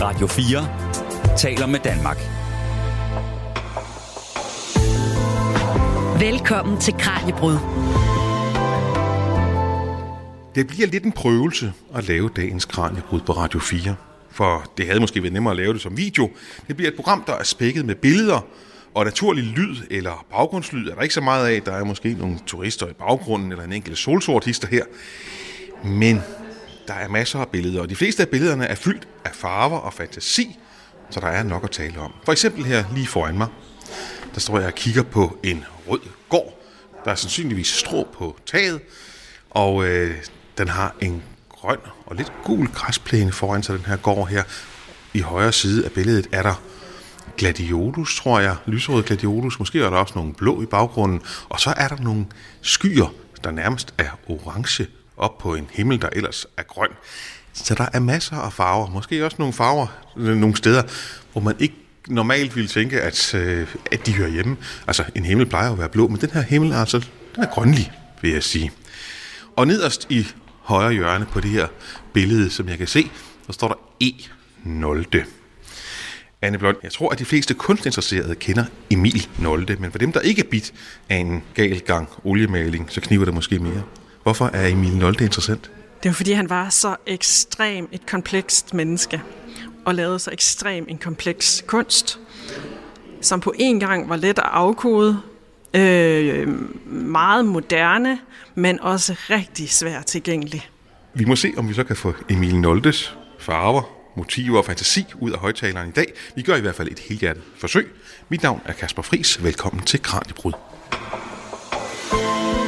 Radio 4 taler med Danmark. Velkommen til Kranjebrud. Det bliver lidt en prøvelse at lave dagens Kranjebrud på Radio 4. For det havde måske været nemmere at lave det som video. Det bliver et program, der er spækket med billeder og naturlig lyd eller baggrundslyd er der ikke så meget af. Der er måske nogle turister i baggrunden eller en enkelt solsortister her. Men der er masser af billeder, og de fleste af billederne er fyldt af farver og fantasi, så der er nok at tale om. For eksempel her lige foran mig, der står jeg og kigger på en rød gård. Der er sandsynligvis strå på taget, og øh, den har en grøn og lidt gul græsplæne foran sig, den her gård her. I højre side af billedet er der gladiolus, tror jeg. Lyserød gladiolus. Måske er der også nogle blå i baggrunden. Og så er der nogle skyer, der nærmest er orange op på en himmel, der ellers er grøn. Så der er masser af farver. Måske også nogle farver øh, nogle steder, hvor man ikke normalt ville tænke, at, øh, at de hører hjemme. Altså, en himmel plejer at være blå, men den her himmel er altså, den er grønlig, vil jeg sige. Og nederst i højre hjørne på det her billede, som jeg kan se, der står der E0. Anne Blond, jeg tror, at de fleste kunstinteresserede kender Emil Nolde, men for dem, der ikke er bit af en gal gang oliemaling, så kniver det måske mere. Hvorfor er Emil Nolde interessant? Det var fordi, han var så ekstrem et komplekst menneske, og lavede så ekstrem en kompleks kunst, som på en gang var let at afkode, øh, meget moderne, men også rigtig svært tilgængelig. Vi må se, om vi så kan få Emil Noldes farver, motiver og fantasi ud af højtaleren i dag. Vi gør i hvert fald et helhjertet forsøg. Mit navn er Kasper Fris. Velkommen til Kranjebrud.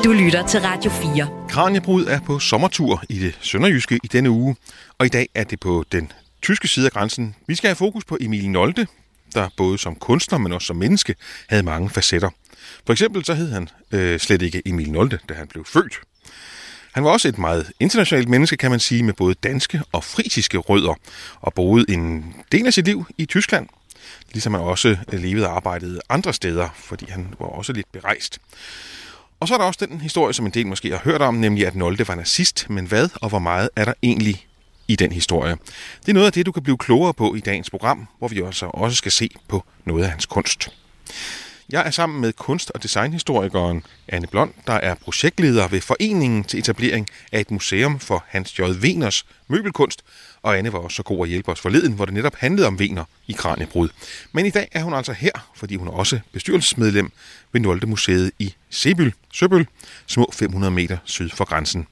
Du lytter til Radio 4. Kranjebrud er på sommertur i det sønderjyske i denne uge, og i dag er det på den tyske side af grænsen. Vi skal have fokus på Emil Nolde, der både som kunstner, men også som menneske, havde mange facetter. For eksempel så hed han øh, slet ikke Emil Nolde, da han blev født. Han var også et meget internationalt menneske, kan man sige, med både danske og frisiske rødder, og boede en del af sit liv i Tyskland, ligesom han også levede og arbejdede andre steder, fordi han var også lidt berejst. Og så er der også den historie, som en del måske har hørt om, nemlig at Nolde var nazist, men hvad og hvor meget er der egentlig i den historie? Det er noget af det, du kan blive klogere på i dagens program, hvor vi også, også skal se på noget af hans kunst. Jeg er sammen med kunst- og designhistorikeren Anne Blond, der er projektleder ved Foreningen til etablering af et museum for Hans J. Veners møbelkunst, og Anne var også så god at hjælpe os forleden, hvor det netop handlede om Vener i Kranjebrud. Men i dag er hun altså her, fordi hun er også bestyrelsesmedlem ved Nolde Museet i Sebyl, Søbøl, små 500 meter syd for grænsen.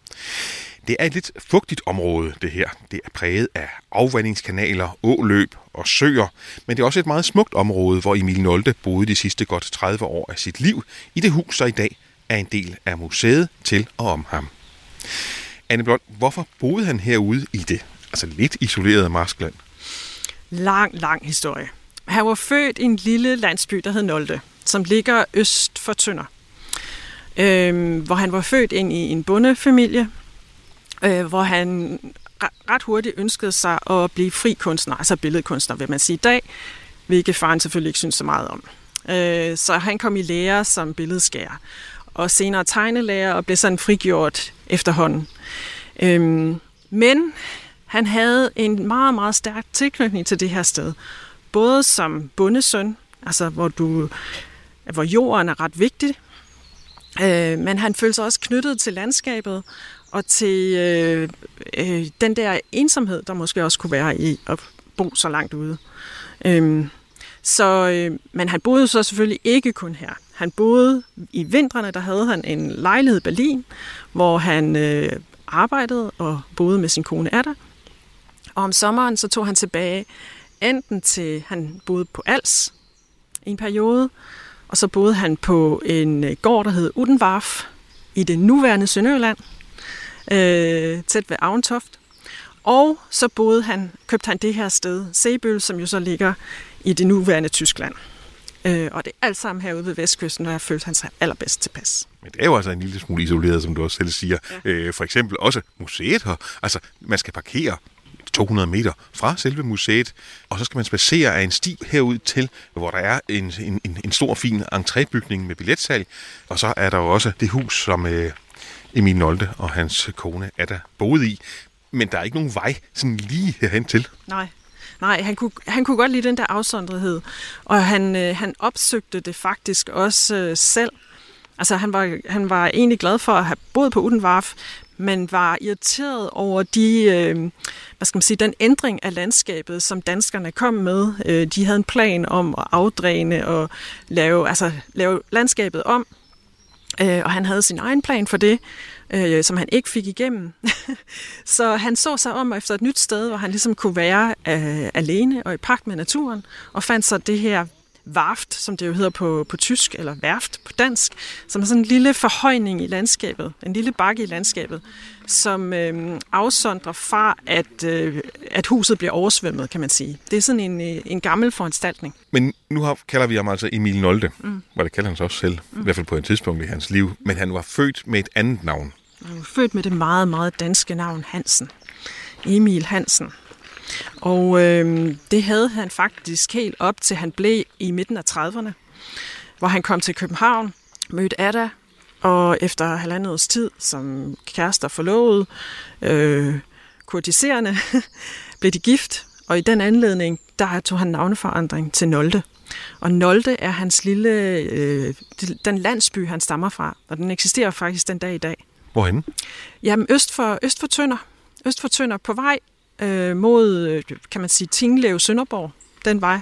Det er et lidt fugtigt område, det her. Det er præget af afvandingskanaler, åløb og søer, men det er også et meget smukt område, hvor Emil Nolde boede de sidste godt 30 år af sit liv i det hus, der i dag er en del af museet til og om ham. Anne Blond, hvorfor boede han herude i det altså lidt isolerede marskland? Lang, lang historie. Han var født i en lille landsby, der hed Nolde, som ligger øst for Tønder. Øhm, hvor han var født ind i en bondefamilie, øh, hvor han ret hurtigt ønskede sig at blive fri kunstner, altså billedkunstner, vil man sige i dag, hvilket faren selvfølgelig ikke synes så meget om. Øh, så han kom i lære som billedskærer, og senere tegnelærer, og blev sådan frigjort efterhånden. Øh, men han havde en meget, meget stærk tilknytning til det her sted. Både som bondesøn, altså hvor, du, hvor jorden er ret vigtig, øh, men han følte sig også knyttet til landskabet, og til øh, øh, den der ensomhed, der måske også kunne være i at bo så langt ude. Øh, så, øh, men han boede så selvfølgelig ikke kun her. Han boede i vintrene, der havde han en lejlighed i Berlin, hvor han øh, arbejdede og boede med sin kone Ada. Og om sommeren så tog han tilbage enten til, han boede på Als i en periode, og så boede han på en øh, gård, der hed Udenvarf i det nuværende Sønderjylland, øh, tæt ved Aventoft. Og så boede han, købte han det her sted, Sebøl, som jo så ligger i det nuværende Tyskland. Øh, og det er alt sammen herude ved Vestkysten, og jeg følte han sig allerbedst tilpas. Men det er jo altså en lille smule isoleret, som du også selv siger. Ja. Øh, for eksempel også museet her. Altså, man skal parkere 200 meter fra selve museet, og så skal man spacere af en sti herud til, hvor der er en, en, en stor, fin entrébygning med billetsalg, og så er der jo også det hus, som øh, Emil Nolde og hans kone Ada boede i. Men der er ikke nogen vej sådan lige herhen til. Nej. Nej, han kunne, han kunne godt lide den der afsondrethed, og han, øh, han opsøgte det faktisk også øh, selv. Altså han var, han var egentlig glad for at have boet på Udenvarf, men var irriteret over de, øh, hvad skal man sige, den ændring af landskabet, som danskerne kom med. Øh, de havde en plan om at afdræne og lave, altså, lave landskabet om, øh, og han havde sin egen plan for det, øh, som han ikke fik igennem. så han så sig om efter et nyt sted, hvor han ligesom kunne være øh, alene og i pagt med naturen, og fandt så det her Warft, som det jo hedder på, på tysk, eller værft på dansk, som er sådan en lille forhøjning i landskabet, en lille bakke i landskabet, som øh, afsondrer fra, at, øh, at huset bliver oversvømmet, kan man sige. Det er sådan en, øh, en gammel foranstaltning. Men nu har, kalder vi ham altså Emil Nolde, mm. hvor det kalder han sig også selv, mm. i hvert fald på et tidspunkt i hans liv. Men han var født med et andet navn. Han var født med det meget, meget danske navn Hansen. Emil Hansen. Og øh, det havde han faktisk helt op til han blev i midten af 30'erne, hvor han kom til København, mødte Ada, og efter halvandet års tid som kærester forlovet, øh, kurtiserende, blev de gift, og i den anledning, der tog han navneforandring til Nolde. Og Nolde er hans lille, øh, den landsby, han stammer fra, og den eksisterer faktisk den dag i dag. Hvorhen? Jamen øst for, øst for Tønder. Øst for Tønder på vej øh, mod, kan man sige, Tinglev Sønderborg, den vej.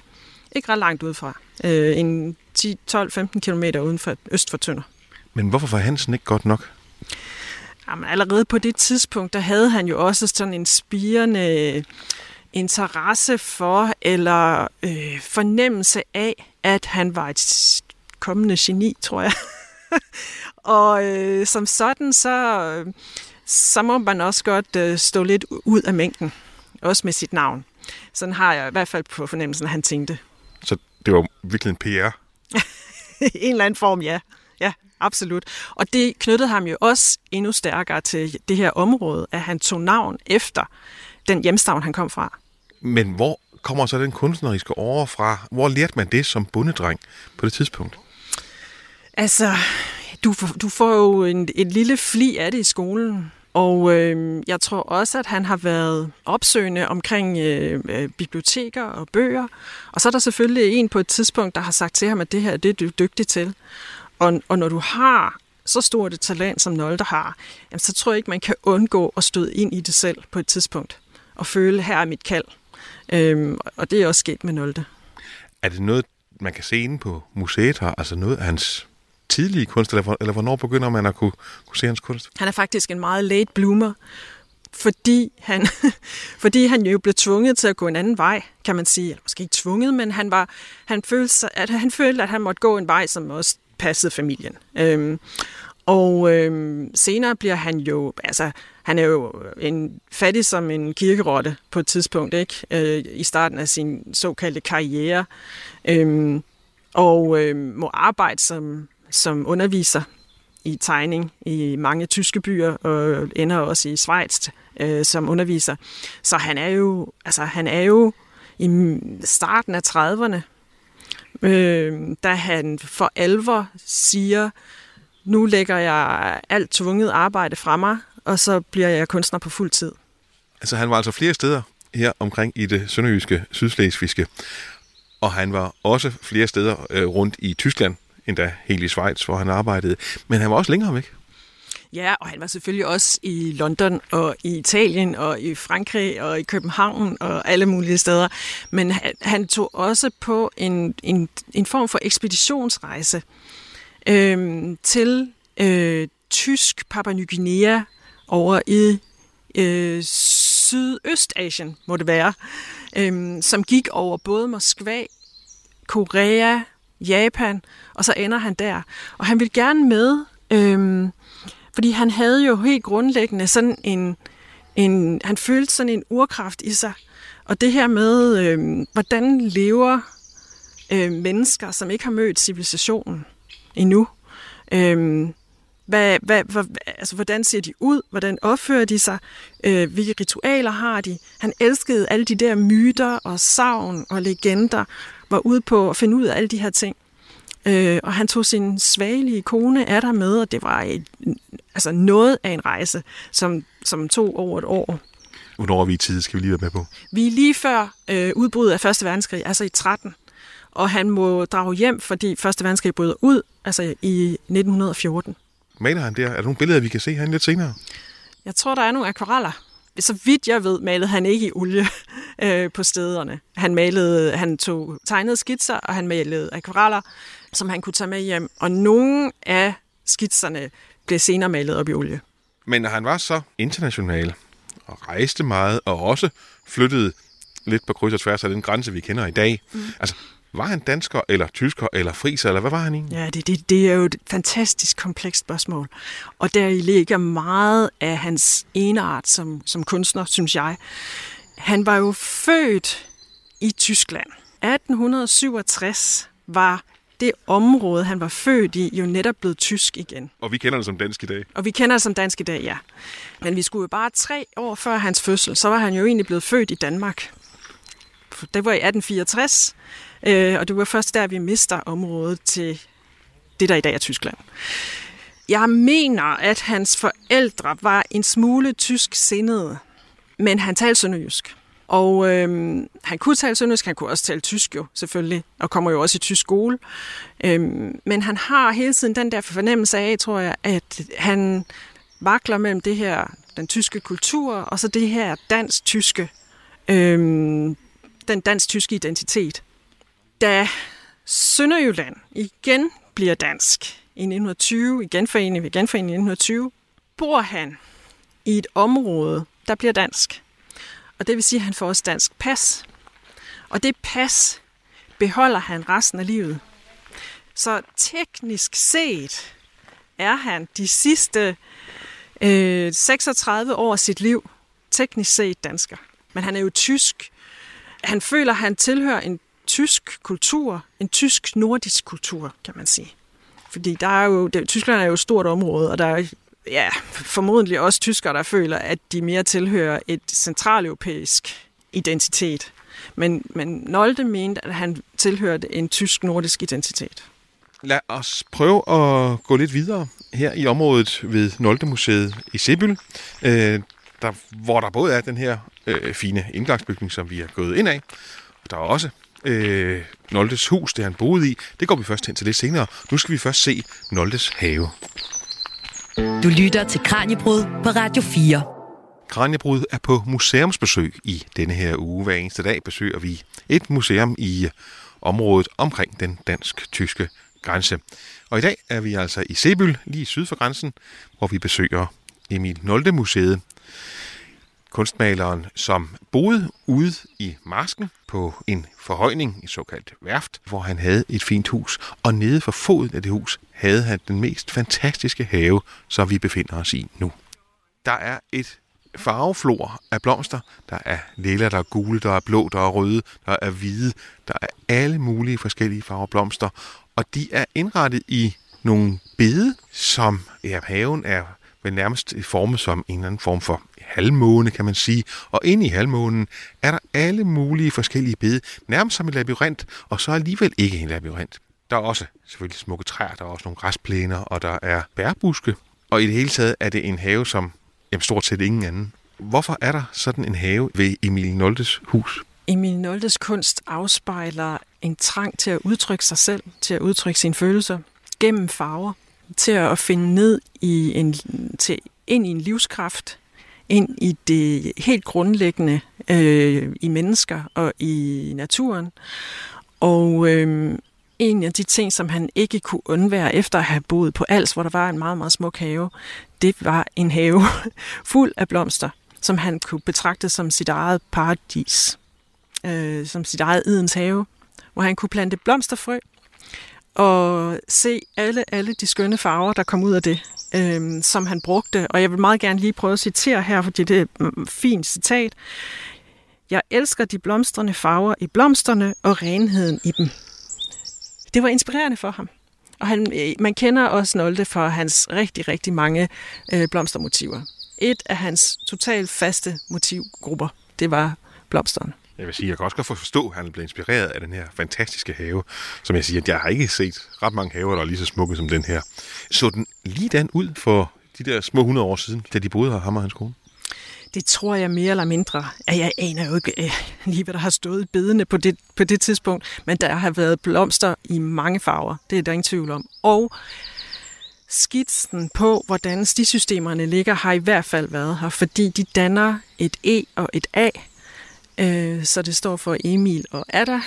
Ikke ret langt udefra. Øh, en 10-12-15 km uden for, øst for Tønder. Men hvorfor var Hansen ikke godt nok? Jamen, allerede på det tidspunkt, der havde han jo også sådan en spirende interesse for, eller øh, fornemmelse af, at han var et kommende geni, tror jeg. og øh, som sådan, så, øh, så må man også godt øh, stå lidt ud af mængden. Også med sit navn. Sådan har jeg i hvert fald på fornemmelsen, at han tænkte. Så det var virkelig en PR? en eller anden form, ja. Ja, absolut. Og det knyttede ham jo også endnu stærkere til det her område, at han tog navn efter den hjemstavn, han kom fra. Men hvor kommer så den kunstneriske åre fra? Hvor lærte man det som bundedreng på det tidspunkt? Altså, du, du får jo en, et lille fli af det i skolen. Og øh, jeg tror også, at han har været opsøgende omkring øh, øh, biblioteker og bøger. Og så er der selvfølgelig en på et tidspunkt, der har sagt til ham, at det her det er du dygtig til. Og, og når du har så stort et talent, som Nolde har, jamen, så tror jeg ikke, man kan undgå at støde ind i det selv på et tidspunkt. Og føle, her er mit kald. Øhm, og det er også sket med Nolde. Er det noget, man kan se inde på museet her? Altså noget af hans tidlige kunst, eller, eller hvornår begynder man at kunne, kunne se hans kunst? Han er faktisk en meget late bloomer, fordi han, fordi han jo blev tvunget til at gå en anden vej, kan man sige. Eller måske ikke tvunget, men han, var, han, følte, at han følte, at han måtte gå en vej, som også passede familien. Øhm, og øhm, senere bliver han jo, altså han er jo en fattig som en kirkerotte på et tidspunkt, ikke? Øh, i starten af sin såkaldte karriere. Øhm, og øh, må arbejde som som underviser i tegning i mange tyske byer, og ender også i Schweiz øh, som underviser. Så han er jo, altså, han er jo i starten af 30'erne, øh, da han for alvor siger, nu lægger jeg alt tvunget arbejde fra mig, og så bliver jeg kunstner på fuld tid. Altså han var altså flere steder her omkring i det sønderjyske, sydslesvigske, og han var også flere steder øh, rundt i Tyskland, endda helt i Schweiz, hvor han arbejdede. Men han var også længere væk. Ja, og han var selvfølgelig også i London og i Italien og i Frankrig og i København og alle mulige steder. Men han, han tog også på en, en, en form for ekspeditionsrejse øh, til øh, tysk Papua Ny Guinea over i øh, Sydøstasien, må det være, øh, som gik over både Moskva, Korea, Japan, og så ender han der. Og han vil gerne med, øhm, fordi han havde jo helt grundlæggende sådan en, en, han følte sådan en urkraft i sig. Og det her med, øhm, hvordan lever øh, mennesker, som ikke har mødt civilisationen endnu, øhm, hvad, hvad, hvad, altså, hvordan ser de ud? Hvordan opfører de sig? Øh, hvilke ritualer har de? Han elskede alle de der myter og savn og legender, var ude på at finde ud af alle de her ting. Øh, og han tog sin svagelige kone af der med, og det var et, altså noget af en rejse, som, som tog over et år. Hvornår er vi i tid, skal vi lige være med på? Vi er lige før øh, udbruddet af Første Verdenskrig, altså i 13. Og han må drage hjem, fordi Første Verdenskrig bryder ud, altså i 1914. Maler han der? Er der nogle billeder, vi kan se herinde lidt senere? Jeg tror, der er nogle akvareller. Så vidt jeg ved, malede han ikke i olie øh, på stederne. Han malede, han tog tegnede skitser, og han malede akvareller, som han kunne tage med hjem. Og nogle af skitserne blev senere malet op i olie. Men når han var så international og rejste meget, og også flyttede lidt på kryds og tværs af den grænse, vi kender i dag. Mm. Altså, var han dansker, eller tysker, eller friser, eller hvad var han egentlig? Ja, det, det, det er jo et fantastisk komplekst spørgsmål. Og der ligger meget af hans eneart som, som kunstner, synes jeg. Han var jo født i Tyskland. 1867 var det område, han var født i, jo netop blevet tysk igen. Og vi kender det som dansk i dag. Og vi kender det som dansk i dag, ja. Men vi skulle jo bare tre år før hans fødsel, så var han jo egentlig blevet født i Danmark. Det var i 1864, øh, og det var først der, vi mister området til det, der i dag er Tyskland. Jeg mener, at hans forældre var en smule tysk sindede, men han talte sønderjysk. Og øhm, han kunne tale sønderjysk, han kunne også tale tysk jo, selvfølgelig, og kommer jo også i tysk skole. Øhm, men han har hele tiden den der fornemmelse af, tror jeg, at han vakler mellem det her, den tyske kultur, og så det her dansk-tyske, øhm, den dansk-tyske identitet. Da Sønderjylland igen bliver dansk i 1920, i genforening ved genforening i 1920, bor han i et område, der bliver dansk. Og det vil sige, at han får også dansk pas. Og det pas beholder han resten af livet. Så teknisk set er han de sidste øh, 36 år af sit liv teknisk set dansker. Men han er jo tysk. Han føler, at han tilhører en tysk kultur, en tysk-nordisk kultur, kan man sige. Fordi der er jo, det, Tyskland er jo et stort område, og der er ja, formodentlig også tyskere, der føler, at de mere tilhører et centraleuropæisk identitet. Men, men Nolde mente, at han tilhørte en tysk-nordisk identitet. Lad os prøve at gå lidt videre her i området ved Nolde Museet i Sebyl, øh, der, hvor der både er den her øh, fine indgangsbygning, som vi er gået ind af, og der er også øh, Noldes hus, det han boede i. Det går vi først hen til lidt senere. Nu skal vi først se Noldes have. Du lytter til Kranjebrud på Radio 4. Kranjebrud er på museumsbesøg i denne her uge. Hver eneste dag besøger vi et museum i området omkring den dansk-tyske grænse. Og i dag er vi altså i Sebyl, lige syd for grænsen, hvor vi besøger Emil Nolde Museet. Kunstmaleren, som boede ude i marsken på en forhøjning, et såkaldt værft, hvor han havde et fint hus. Og nede for foden af det hus havde han den mest fantastiske have, som vi befinder os i nu. Der er et farveflor af blomster. Der er lilla, der er gule, der er blå, der er røde, der er hvide. Der er alle mulige forskellige farver blomster. Og de er indrettet i nogle bede, som ja, haven er vel nærmest formet som en eller anden form for halvmåne, kan man sige. Og inde i halvmånen er der alle mulige forskellige bede, nærmest som en labyrint, og så alligevel ikke en labyrint. Der er også selvfølgelig smukke træer, der er også nogle græsplæner, og der er bærbuske. Og i det hele taget er det en have, som jamen, stort set ingen anden. Hvorfor er der sådan en have ved Emil Noldes hus? Emil Noldes kunst afspejler en trang til at udtrykke sig selv, til at udtrykke sine følelser gennem farver, til at finde ned i en, til, ind i en livskraft, ind i det helt grundlæggende øh, i mennesker og i naturen. Og øh, en af de ting, som han ikke kunne undvære efter at have boet på Als, hvor der var en meget, meget smuk have, det var en have fuld af blomster, som han kunne betragte som sit eget paradis, øh, som sit eget Edens have, hvor han kunne plante blomsterfrø og se alle, alle de skønne farver, der kom ud af det, øh, som han brugte. Og jeg vil meget gerne lige prøve at citere her, fordi det er et mm, fint citat. Jeg elsker de blomstrende farver i blomsterne og renheden i dem. Det var inspirerende for ham. Og han, øh, man kender også Nolde for hans rigtig, rigtig mange øh, blomstermotiver. Et af hans totalt faste motivgrupper, det var blomsterne. Jeg vil sige, jeg kan også godt forstå, at han blev inspireret af den her fantastiske have. Som jeg siger, at jeg har ikke set ret mange haver, der er lige så smukke som den her. Så den lige den ud for de der små 100 år siden, da de boede her, ham og hans kone? det tror jeg mere eller mindre. At Jeg aner jo ikke øh, lige, hvad der har stået bedene på det, på det tidspunkt, men der har været blomster i mange farver. Det er der ingen tvivl om. Og skitsen på, hvordan stisystemerne ligger, har i hvert fald været her, fordi de danner et E og et A, øh, så det står for Emil og Ada,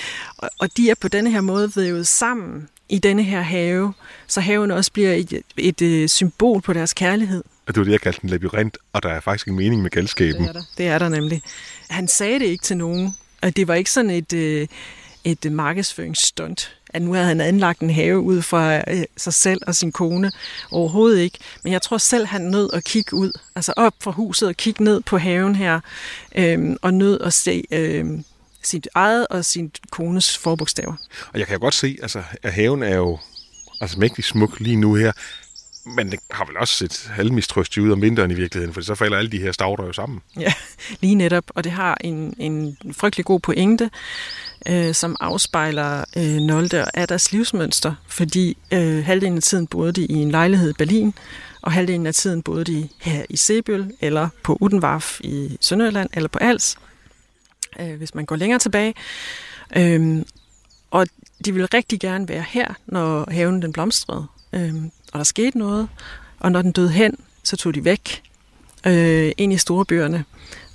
og de er på denne her måde vævet sammen i denne her have, så haven også bliver et, et, et øh, symbol på deres kærlighed. Og det var det, jeg kaldte en labyrint, og der er faktisk en mening med galskaben. Det er der, det er der nemlig. Han sagde det ikke til nogen, og det var ikke sådan et, øh, et markedsføringsstunt, at nu havde han anlagt en have ud fra øh, sig selv og sin kone. Overhovedet ikke. Men jeg tror selv, han nød at kigge ud, altså op fra huset og kigge ned på haven her, øhm, og nød at se øhm, sit eget og sin kones forbogstaver. Og jeg kan jo godt se, altså, at haven er jo altså, mægtig smuk lige nu her. Men det har vel også set halvmistrøstigt ud om vinteren i virkeligheden, for så falder alle de her stavter jo sammen. Ja, lige netop. Og det har en, en frygtelig god pointe, øh, som afspejler øh, Nolde og Adders livsmønster, fordi øh, halvdelen af tiden boede de i en lejlighed i Berlin, og halvdelen af tiden boede de her i Sebøl, eller på Udenvarf i Sønderjylland, eller på Als, øh, hvis man går længere tilbage. Øh, og de ville rigtig gerne være her, når haven den blomstrede. Øh, og der skete noget, og når den døde hen, så tog de væk øh, ind i storebyerne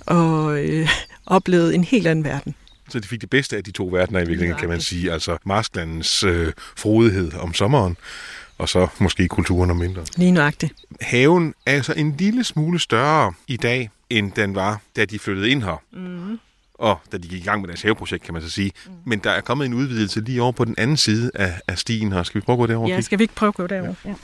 og øh, oplevede en helt anden verden. Så de fik det bedste af de to verdener i virkeligheden, kan man sige. Altså marsklandens øh, frodighed om sommeren, og så måske kulturen om vinteren. Lige nøjagtigt. Haven er altså en lille smule større i dag, end den var, da de flyttede ind her. Mm. Og da de gik i gang med deres haveprojekt, kan man så sige. Mm. Men der er kommet en udvidelse lige over på den anden side af, af stien her. Skal vi prøve at gå derover? Ja, skal vi ikke prøve at gå derover? Ja.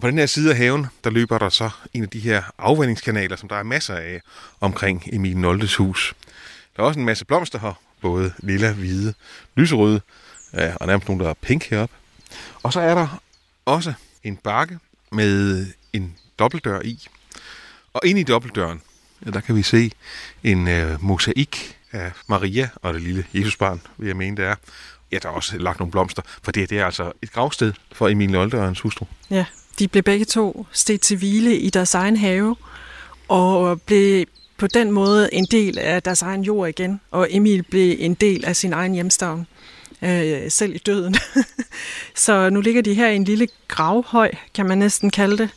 På den her side af haven, der løber der så en af de her afvandingskanaler, som der er masser af omkring Emil Noldes hus. Der er også en masse blomster her, både lilla, hvide, lyserøde, ja, og nærmest nogle, der er pink heroppe. Og så er der også en bakke med en dobbeltdør i. Og inde i dobbeltdøren, ja, der kan vi se en øh, mosaik af Maria og det lille Jesusbarn, vil jeg mene det er. Ja, der er også lagt nogle blomster, for det, det er altså et gravsted for Emil Olde og hans hustru. Ja, de blev begge to stedt til hvile i deres egen have, og blev på den måde en del af deres egen jord igen, og Emil blev en del af sin egen hjemstavn, øh, selv i døden. så nu ligger de her i en lille gravhøj, kan man næsten kalde det.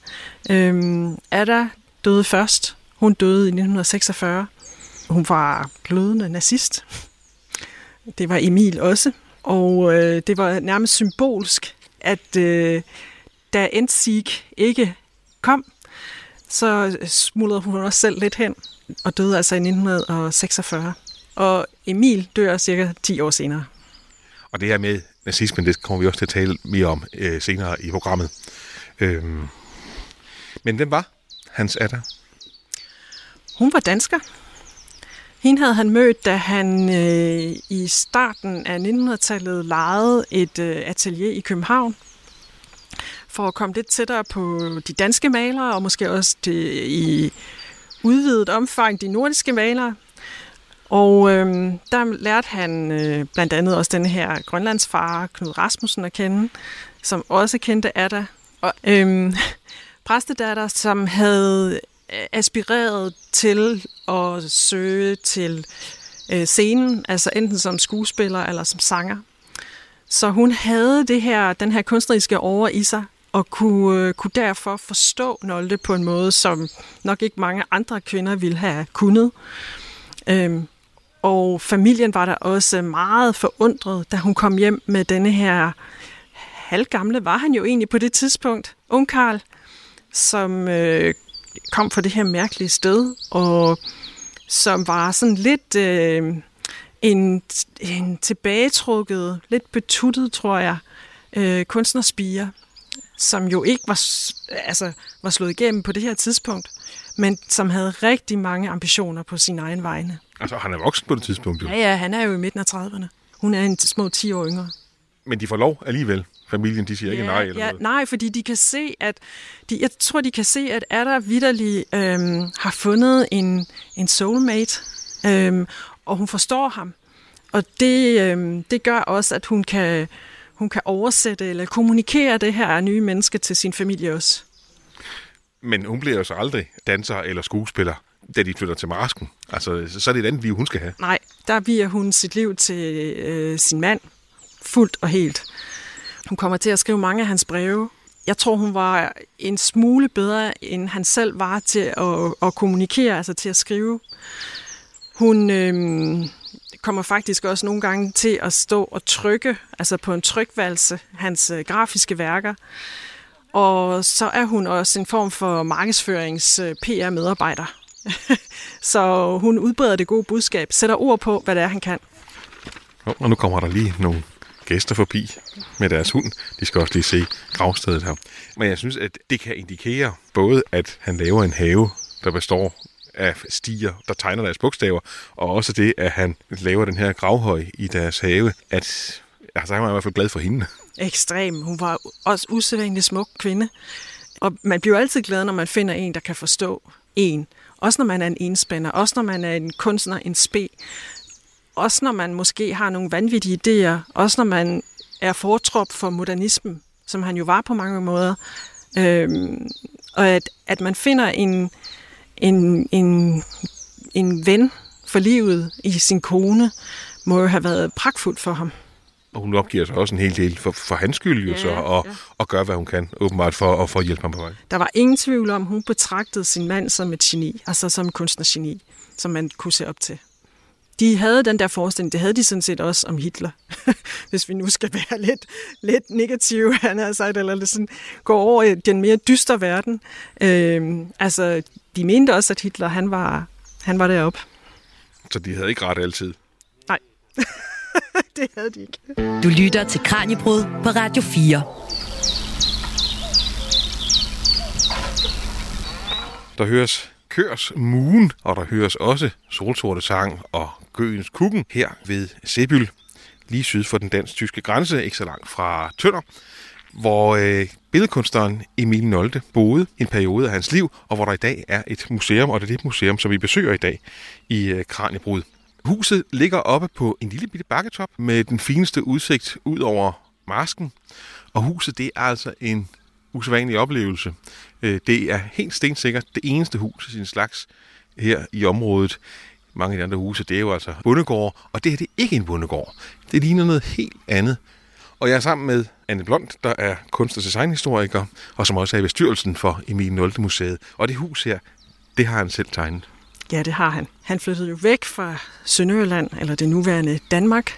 Øhm, der døde først. Hun døde i 1946. Hun var glødende nazist. Det var Emil også. Og øh, det var nærmest symbolsk, at øh, da Endsig ikke kom, så smuldrede hun også selv lidt hen og døde altså i 1946. Og Emil dør cirka 10 år senere. Og det her med nazismen, det kommer vi også til at tale mere om øh, senere i programmet. Øhm. Men hvem var Hans Adder? Hun var dansker. Hende havde han mødt, da han øh, i starten af 1900-tallet lejede et øh, atelier i København for at komme lidt tættere på de danske malere, og måske også det, i udvidet omfang de nordiske malere. Og øh, der lærte han øh, blandt andet også den her grønlandsfar, Knud Rasmussen, at kende, som også kendte Ada. Og øh, præstedatter, som havde øh, aspireret til at søge til øh, scenen, altså enten som skuespiller eller som sanger. Så hun havde det her, den her kunstneriske over i sig, og kunne, øh, kunne derfor forstå Nolte på en måde, som nok ikke mange andre kvinder ville have kunnet. Øhm, og familien var der også meget forundret, da hun kom hjem med denne her halvgamle, var han jo egentlig på det tidspunkt, ung Karl, som øh, kom fra det her mærkelige sted, og som var sådan lidt øh, en, en tilbagetrukket, lidt betuttet, tror jeg, øh, kunstnerspire, som jo ikke var, altså, var slået igennem på det her tidspunkt, men som havde rigtig mange ambitioner på sin egen vegne. Altså, han er voksen på det tidspunkt, jo. Ja, ja, han er jo i midten af 30'erne. Hun er en små 10 år yngre. Men de får lov alligevel. Familien, de siger ja, ikke nej eller ja, noget. Nej, fordi de kan se, at de, jeg tror, de kan se, at er der vidderlig øhm, har fundet en, en soulmate, øhm, og hun forstår ham. Og det, øhm, det gør også, at hun kan, hun kan oversætte eller kommunikere det her nye menneske til sin familie også. Men hun bliver jo så aldrig danser eller skuespiller, da de flytter til Marsken. Altså, så er det et andet liv, hun skal have. Nej, der viger hun sit liv til øh, sin mand, fuldt og helt. Hun kommer til at skrive mange af hans breve. Jeg tror, hun var en smule bedre, end han selv var til at, at kommunikere, altså til at skrive. Hun øh, kommer faktisk også nogle gange til at stå og trykke, altså på en trykvalse, hans øh, grafiske værker. Og så er hun også en form for markedsførings-PR-medarbejder. Øh, så hun udbreder det gode budskab, sætter ord på, hvad det er, han kan. Og nu kommer der lige nogle gæster forbi med deres hund. De skal også lige se gravstedet her. Men jeg synes, at det kan indikere både, at han laver en have, der består af stier, der tegner deres bogstaver, og også det, at han laver den her gravhøj i deres have, at altså, han var i hvert fald glad for hende. Ekstrem. Hun var også usædvanligt smuk kvinde. Og man bliver altid glad, når man finder en, der kan forstå en. Også når man er en enspænder, også når man er en kunstner, en spe. Også når man måske har nogle vanvittige idéer, også når man er fortrop for modernismen, som han jo var på mange måder. Øhm, og at, at man finder en, en, en, en ven for livet i sin kone, må jo have været pragtfuldt for ham. Og hun opgiver sig også en hel del for, for hans skyld, jo, Ja, så, og, ja. og gør, hvad hun kan, åbenbart, for at få hjælp ham på vej. Der var ingen tvivl om, hun betragtede sin mand som et geni, altså som en kunstnergeni, som man kunne se op til. De havde den der forestilling, det havde de sådan set også om Hitler, hvis vi nu skal være lidt, lidt negative, han har sagt, eller sådan, gå over i den mere dystre verden. Øhm, altså, de mente også, at Hitler, han var, han var deroppe. Så de havde ikke ret altid. Nej, det havde de ikke. Du lytter til Kranjebrud på Radio 4. Der høres Kørs Mugen, og der høres også Solsorte Sang og Gøens Kukken her ved Sebyl, lige syd for den dansk-tyske grænse, ikke så langt fra Tønder, hvor øh, billedkunstneren Emil Nolde boede en periode af hans liv, og hvor der i dag er et museum, og det er det museum, som vi besøger i dag i øh, Kranjebrud. Huset ligger oppe på en lille bitte bakketop med den fineste udsigt ud over marsken, og huset det er altså en usædvanlig oplevelse. Øh, det er helt stensikkert det eneste hus i sin slags her i området. Mange af de andre huse, det er jo altså bondegård, og det her det er ikke en bondegård. Det ligner noget helt andet. Og jeg er sammen med Anne Blond, der er kunst- og designhistoriker, og som også er i bestyrelsen for Emil Nolte Museet. Og det hus her, det har han selv tegnet. Ja, det har han. Han flyttede jo væk fra Sønderjylland, eller det nuværende Danmark,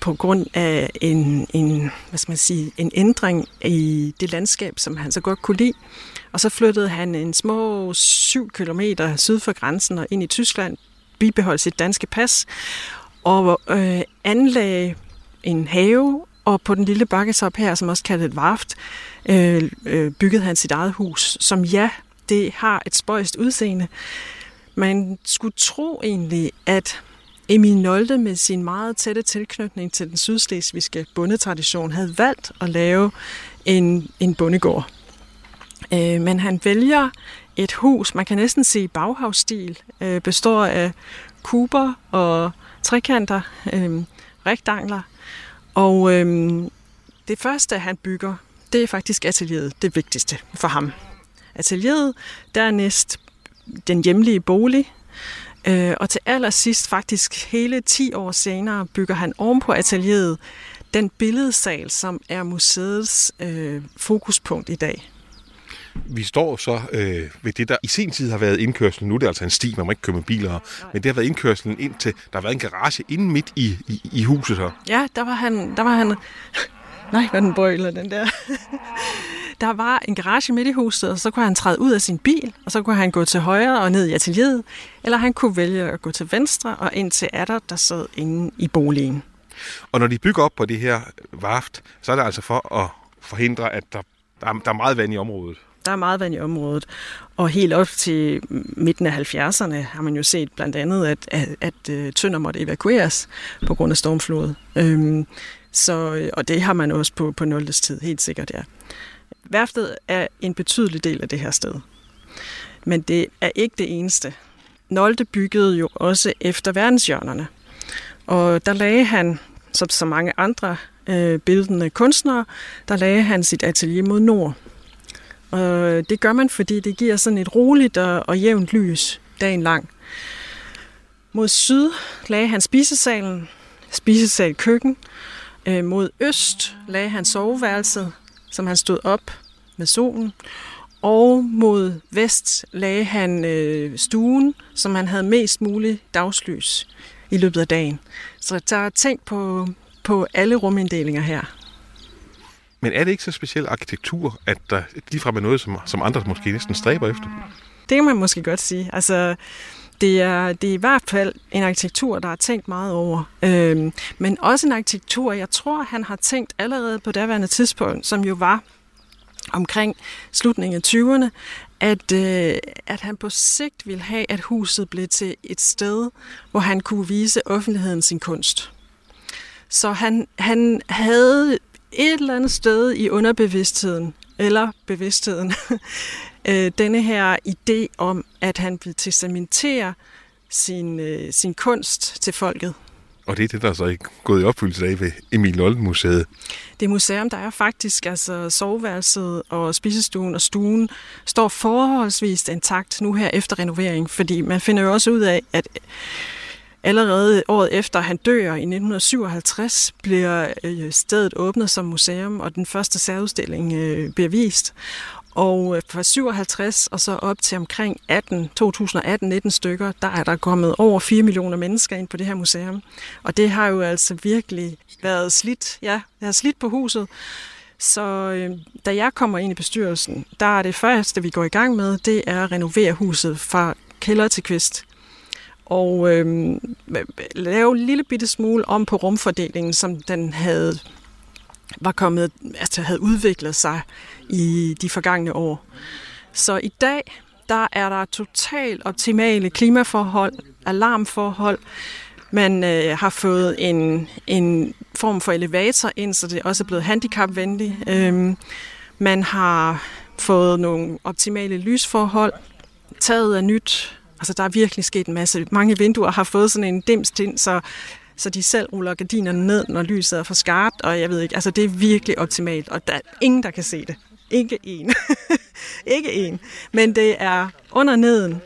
på grund af en, en, hvad skal man sige, en ændring i det landskab, som han så godt kunne lide. Og så flyttede han en små 7 km syd for grænsen og ind i Tyskland, bibeholdt sit danske pas, og øh, anlagde en have, og på den lille bakkesop her, som også kaldet et varft, øh, øh, byggede han sit eget hus, som ja, det har et spøjst udseende, man skulle tro egentlig, at Emil Nolde med sin meget tætte tilknytning til den sydslesvigske bondetradition havde valgt at lave en, en bondegård. Øh, men han vælger et hus, man kan næsten sige baghavsstil, øh, består af kuber og trekanter, øh, rektangler. Og øh, det første, han bygger, det er faktisk atelieret, det vigtigste for ham. Atelieret, dernæst den hjemlige bolig, øh, og til allersidst, faktisk hele 10 år senere, bygger han ovenpå atelieret den billedsal, som er museets øh, fokuspunkt i dag. Vi står så øh, ved det, der i sin tid har været indkørslen. Nu er det altså en sti, man må ikke køre med biler. Men det har været indkørslen ind til, der har været en garage inde midt i, i, i huset her. Ja, der var han... Der var han nej, hvad den brøler, den der. der var en garage midt i huset, og så kunne han træde ud af sin bil, og så kunne han gå til højre og ned i atelieret, eller han kunne vælge at gå til venstre og ind til Adder, der sad inde i boligen. Og når de bygger op på det her varft, så er det altså for at forhindre, at der, der, er, der er meget vand i området. Der er meget vand i området, og helt op til midten af 70'erne har man jo set blandt andet, at, at, at øh, Tønder måtte evakueres på grund af stormflod. Øhm, så, øh, og det har man også på, på 0. tid, helt sikkert, ja. Værftet er en betydelig del af det her sted. Men det er ikke det eneste. Nolte byggede jo også efter verdenshjørnerne. Og der lagde han, som så mange andre øh, billedende kunstnere, der lagde han sit atelier mod nord. Og øh, det gør man, fordi det giver sådan et roligt og, og jævnt lys dagen lang. Mod syd lagde han spisesalen, spisesal køkken. Øh, mod øst lagde han soveværelset, som han stod op med solen. Og mod vest lagde han øh, stuen, som han havde mest muligt dagslys i løbet af dagen. Så der er tænkt på, på alle ruminddelinger her. Men er det ikke så speciel arkitektur, at der ligefrem er noget, som, som andre måske næsten stræber efter? Det kan man måske godt sige. Altså, det er, det er i hvert fald en arkitektur, der er tænkt meget over. Øhm, men også en arkitektur, jeg tror, han har tænkt allerede på daværende tidspunkt, som jo var omkring slutningen af 20'erne, at, øh, at han på sigt ville have, at huset blev til et sted, hvor han kunne vise offentligheden sin kunst. Så han, han havde et eller andet sted i underbevidstheden, eller bevidstheden, øh, denne her idé om, at han vil testamentere sin, øh, sin kunst til folket. Og det er det, der er så ikke gået i opfyldelse af ved Emil Nolden Museet. Det museum, der er faktisk, altså soveværelset og spisestuen og stuen, står forholdsvis intakt nu her efter renovering, fordi man finder jo også ud af, at Allerede året efter han dør i 1957 bliver øh, stedet åbnet som museum, og den første særudstilling øh, bliver vist. Og øh, fra 57 og så op til omkring 18, 2018-19 stykker, der er der kommet over 4 millioner mennesker ind på det her museum. Og det har jo altså virkelig været slidt. Ja, det har slidt på huset. Så øh, da jeg kommer ind i bestyrelsen, der er det første, vi går i gang med, det er at renovere huset fra kælder til kvist og øh, lave en lille bitte smule om på rumfordelingen, som den havde var kommet, altså havde udviklet sig i de forgangne år. Så i dag, der er der totalt optimale klimaforhold, alarmforhold. Man øh, har fået en, en form for elevator ind, så det også er blevet handicapvenligt. Øh, man har fået nogle optimale lysforhold. Taget er nyt. Altså, der er virkelig sket en masse. Mange vinduer har fået sådan en dimst ind, så, så de selv ruller gardinerne ned, når lyset er for skarpt, og jeg ved ikke, altså det er virkelig optimalt, og der er ingen, der kan se det. Ikke en. ikke en. Men det er under neden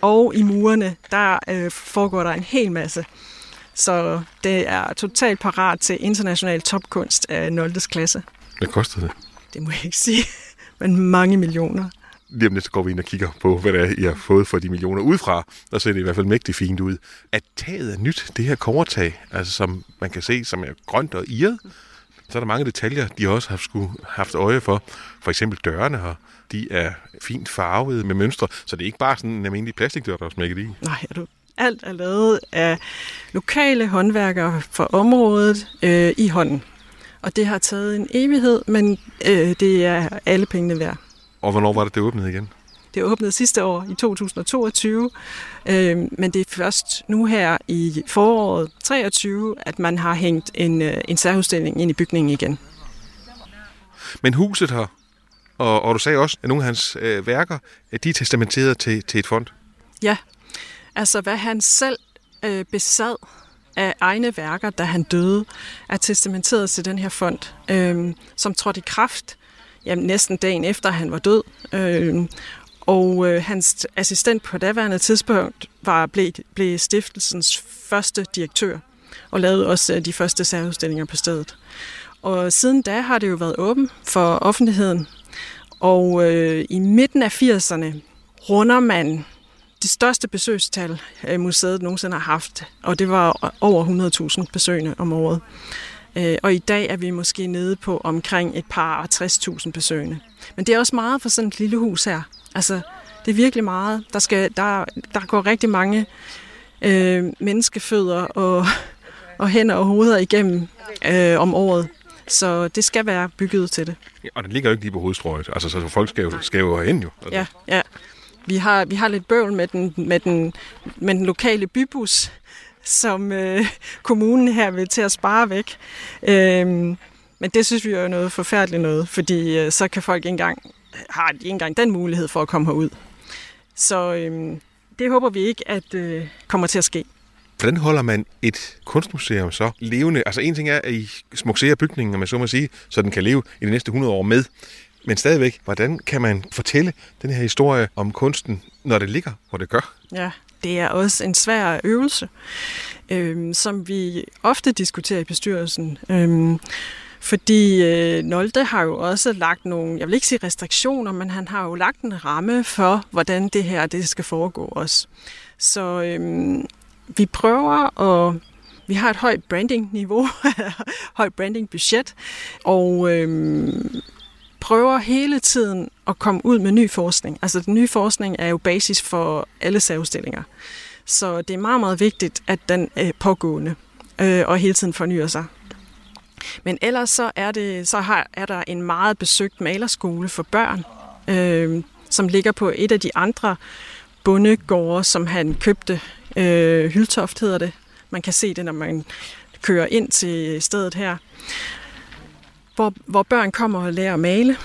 og i murene, der øh, foregår der en hel masse. Så det er totalt parat til international topkunst af 0. klasse. Hvad koster det? Det må jeg ikke sige, men mange millioner lige om lidt så går vi ind og kigger på, hvad det er, I har fået for de millioner udefra. Der ser det i hvert fald mægtigt fint ud. At taget er nyt, det her kovertag, altså som man kan se, som er grønt og irret, så er der mange detaljer, de også har skulle haft øje for. For eksempel dørene her, de er fint farvede med mønstre, så det er ikke bare sådan en almindelig plastikdør, der er smækket i. Nej, er du alt er lavet af lokale håndværkere fra området øh, i hånden. Og det har taget en evighed, men øh, det er alle pengene værd. Og hvornår var det, det åbnede igen? Det åbnede sidste år i 2022, øh, men det er først nu her i foråret 23, at man har hængt en, øh, en særudstilling ind i bygningen igen. Men huset her, og, og du sagde også, at nogle af hans øh, værker, at de er testamenteret til, til et fond. Ja, altså hvad han selv øh, besad af egne værker, da han døde, er testamenteret til den her fond, øh, som trådte i kraft jamen, næsten dagen efter han var død. Øh, og øh, hans assistent på daværende tidspunkt var blev, blev stiftelsens første direktør og lavede også øh, de første særudstillinger på stedet. Og siden da har det jo været åben for offentligheden. Og øh, i midten af 80'erne runder man det største besøgstal, øh, museet nogensinde har haft, og det var over 100.000 besøgende om året. Øh, og i dag er vi måske nede på omkring et par 60.000 besøgende. Men det er også meget for sådan et lille hus her. Altså, det er virkelig meget. Der, skal, der, der går rigtig mange øh, menneskefødder og, og hænder og hoveder igennem øh, om året. Så det skal være bygget til det. Ja, og den ligger jo ikke lige på hovedstrøget. Altså, så folk skal jo, skal jo hen jo. Altså. Ja, ja. Vi har, vi har lidt bøvl med den, med den, med den lokale bybus, som øh, kommunen her vil til at spare væk. Øh, men det synes vi er noget forfærdeligt noget, fordi øh, så kan folk ikke engang, har de ikke engang den mulighed for at komme herud. Så øh, det håber vi ikke, at øh, kommer til at ske. Hvordan holder man et kunstmuseum så levende? Altså en ting er, at I smukserer bygningen, om man så må sige, så den kan leve i de næste 100 år med. Men stadigvæk, hvordan kan man fortælle den her historie om kunsten, når det ligger, hvor det gør? Ja, det er også en svær øvelse, øh, som vi ofte diskuterer i bestyrelsen. Øh, fordi øh, Nolde har jo også lagt nogle, jeg vil ikke sige restriktioner, men han har jo lagt en ramme for, hvordan det her det skal foregå også. Så øh, vi prøver at vi har et højt branding-niveau, højt branding-budget, og øh, prøver hele tiden at komme ud med ny forskning. Altså den nye forskning er jo basis for alle særudstillinger. Så det er meget, meget vigtigt, at den er pågående øh, og hele tiden fornyer sig. Men ellers så er, det, så har, er der en meget besøgt malerskole for børn, øh, som ligger på et af de andre bondegårde, som han købte. Øh, Hyltoft hedder det. Man kan se det, når man kører ind til stedet her. Hvor, hvor børn kommer og lærer at male,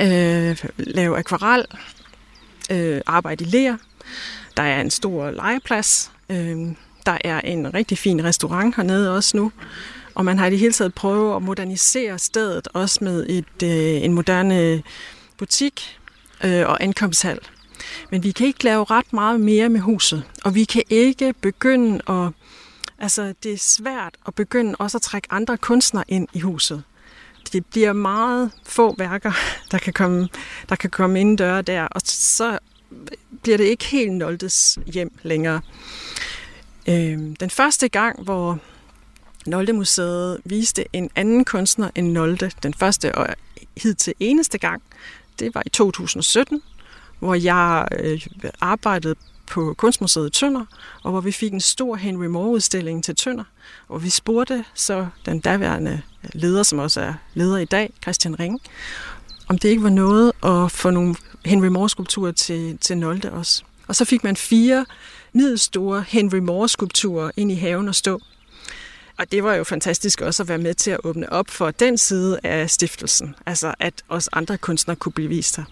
øh, lave akvarel, øh, arbejde i ler. Der er en stor legeplads. Øh, der er en rigtig fin restaurant hernede også nu. Og man har i det hele taget prøvet at modernisere stedet, også med et, øh, en moderne butik øh, og ankomsthal. Men vi kan ikke lave ret meget mere med huset, og vi kan ikke begynde at... Altså, det er svært at begynde også at trække andre kunstnere ind i huset. Det bliver meget få værker, der kan komme, der kan komme ind døre der, og så bliver det ikke helt Noldes hjem længere. Øh, den første gang, hvor Nolde Museet viste en anden kunstner end Nolde, den første og hidtil eneste gang, det var i 2017, hvor jeg øh, arbejdede på Kunstmuseet Tønder, og hvor vi fik en stor Henry Moore-udstilling til Tønder. Og vi spurgte så den daværende leder, som også er leder i dag, Christian Ring, om det ikke var noget at få nogle Henry Moore-skulpturer til, til Nolde også. Og så fik man fire middelstore Henry Moore-skulpturer ind i haven og stå. Og det var jo fantastisk også at være med til at åbne op for den side af stiftelsen, altså at også andre kunstnere kunne blive vist her.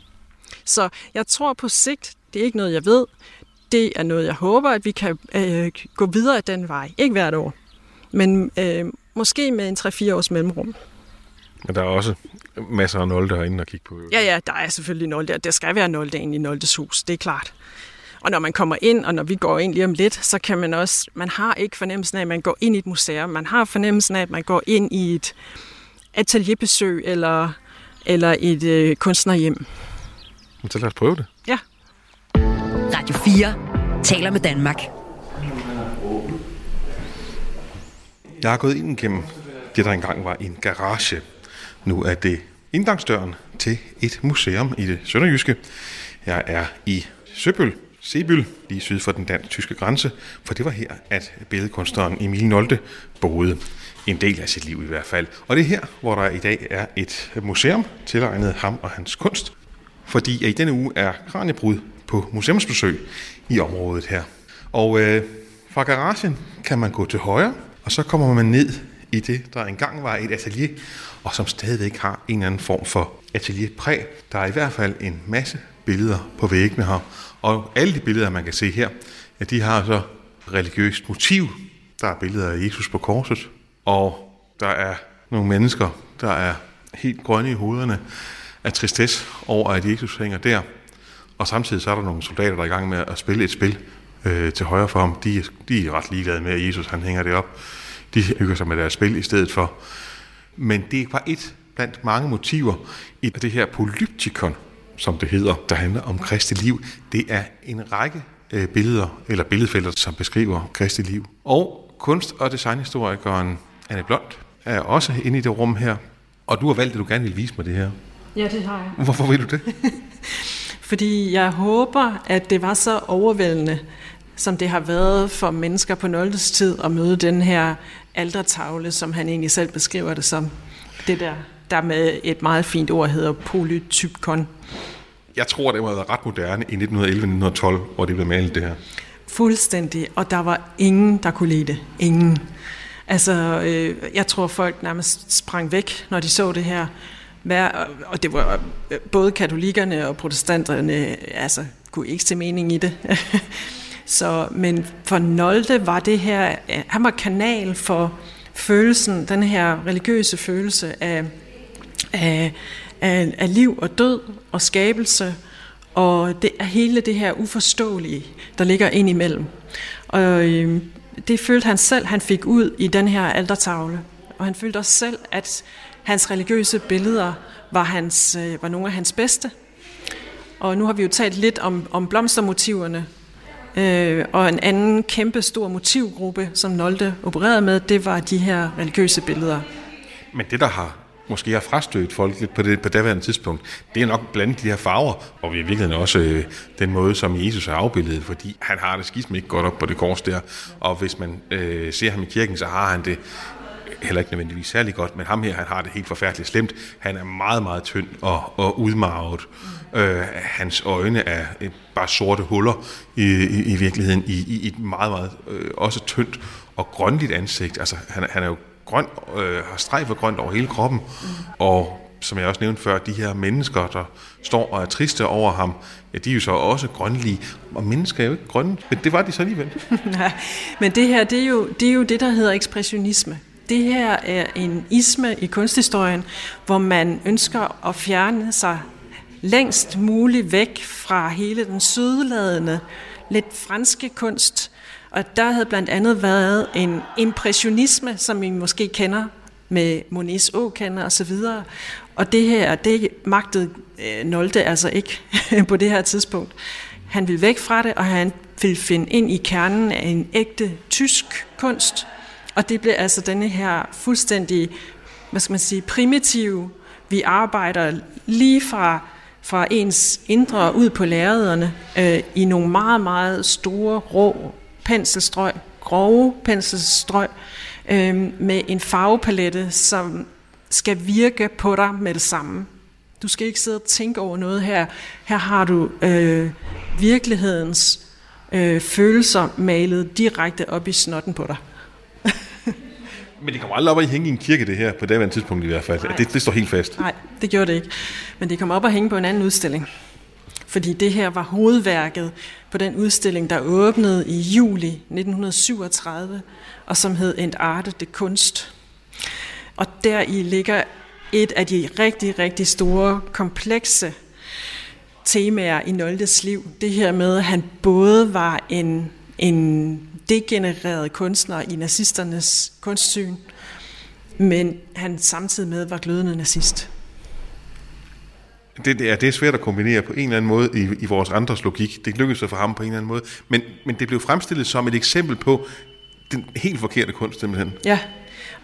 Så jeg tror på sigt, det er ikke noget, jeg ved, det er noget, jeg håber, at vi kan øh, gå videre af den vej. Ikke hvert år, men øh, måske med en 3-4 års mellemrum. Men der er også masser af nolde herinde at kigge på. Ja, ja, der er selvfølgelig nolde, der skal være nolde ind i Noldes hus, det er klart. Og når man kommer ind, og når vi går ind lige om lidt, så kan man også, man har ikke fornemmelsen af, at man går ind i et museum. Man har fornemmelsen af, at man går ind i et atelierbesøg eller, eller et øh, kunstnerhjem. Så lad os prøve det. Ja. Radio 4 taler med Danmark. Jeg har gået ind gennem det, der engang var en garage. Nu er det indgangsdøren til et museum i det sønderjyske. Jeg er i Søbøl, Sebyl, lige syd for den dansk-tyske grænse, for det var her, at billedkunstneren Emil Nolte boede. En del af sit liv i hvert fald. Og det er her, hvor der i dag er et museum tilegnet ham og hans kunst. Fordi i denne uge er Kranjebrud på museumsbesøg i området her. Og øh, fra garagen kan man gå til højre, og så kommer man ned i det, der engang var et atelier, og som stadigvæk har en eller anden form for atelierpræg. Der er i hvert fald en masse billeder på væggene her, og alle de billeder, man kan se her, ja, de har så religiøst motiv. Der er billeder af Jesus på korset, og der er nogle mennesker, der er helt grønne i hovederne af tristesse over, at Jesus hænger der. Og samtidig så er der nogle soldater, der er i gang med at spille et spil øh, til højre for ham. De, de er ret ligeglade med, at Jesus han hænger det op. De hygger sig med deres spil i stedet for. Men det er bare et blandt mange motiver i det her polyptikon, som det hedder, der handler om Kristi liv. Det er en række øh, billeder, eller billedfelter, som beskriver Kristi liv. Og kunst- og designhistorikeren Anne Blond er også inde i det rum her. Og du har valgt, at du gerne vil vise mig det her. Ja, det har jeg. Hvorfor vil du det? Fordi jeg håber, at det var så overvældende, som det har været for mennesker på Noldes tid at møde den her altertavle, som han egentlig selv beskriver det som. Det der, der med et meget fint ord hedder polytypkon. Jeg tror, det været ret moderne i 1911-1912, hvor det blev malet det her. Fuldstændig, og der var ingen, der kunne lide det. Ingen. Altså, øh, jeg tror, folk nærmest sprang væk, når de så det her. Hver, og det var både katolikkerne og protestanterne, altså, kunne ikke se mening i det. Så, men for Nolde var det her, øh, han var kanal for følelsen, den her religiøse følelse af, af, af, af liv og død og skabelse, og det er hele det her uforståelige, der ligger ind imellem. Og øh, det følte han selv, han fik ud i den her altertavle. Og han følte også selv, at hans religiøse billeder var, hans, øh, var nogle af hans bedste. Og nu har vi jo talt lidt om, om blomstermotiverne, øh, og en anden kæmpe stor motivgruppe, som Nolte opererede med, det var de her religiøse billeder. Men det, der har måske har frastødt folk lidt på det på daværende tidspunkt, det er nok blandt de her farver, og i virkeligheden også øh, den måde, som Jesus er afbildet, fordi han har det skidt ikke godt op på det kors der, og hvis man øh, ser ham i kirken, så har han det heller ikke nødvendigvis særlig godt, men ham her, han har det helt forfærdeligt slemt. Han er meget, meget tynd og, og udmarvet. Mm. Øh, hans øjne er bare sorte huller i, i, i virkeligheden, i, i et meget, meget øh, også tyndt og grønligt ansigt. Altså, han, han er jo grøn, øh, har streg for grønt over hele kroppen, mm. og som jeg også nævnte før, de her mennesker, der står og er triste over ham, ja, de er jo så også grønlige. Og mennesker er jo ikke grønne, men det var de så alligevel. Nej, men det her, det er, jo, det er jo det, der hedder ekspressionisme. Det her er en isme i kunsthistorien, hvor man ønsker at fjerne sig længst muligt væk fra hele den sydladende, lidt franske kunst. Og der havde blandt andet været en impressionisme, som I måske kender med Monets åkander og så videre. Og det her, det magtede øh, Nolde altså ikke på det her tidspunkt. Han ville væk fra det, og han ville finde ind i kernen af en ægte tysk kunst. Og det blev altså denne her fuldstændig, hvad skal man sige, primitive, vi arbejder lige fra, fra ens indre ud på lærrederne øh, i nogle meget, meget store, rå penselstrøg, grove penselstrøg, øh, med en farvepalette, som skal virke på dig med det samme. Du skal ikke sidde og tænke over noget her. Her har du øh, virkelighedens øh, følelser malet direkte op i snotten på dig. Men det kommer aldrig op at hænge i en kirke, det her, på det tidspunkt i hvert fald. Det, det står helt fast. Nej, det gjorde det ikke. Men det kommer op at hænge på en anden udstilling. Fordi det her var hovedværket på den udstilling, der åbnede i juli 1937, og som hed En Arte de Kunst. Og deri ligger et af de rigtig, rigtig store, komplekse temaer i Noldes liv. Det her med, at han både var en, en degenereret kunstner i nazisternes kunstsyn, men han samtidig med var glødende nazist. Det, det, er, det er svært at kombinere på en eller anden måde i, i vores andres logik. Det lykkedes for ham på en eller anden måde. Men, men det blev fremstillet som et eksempel på den helt forkerte kunst, simpelthen. Ja,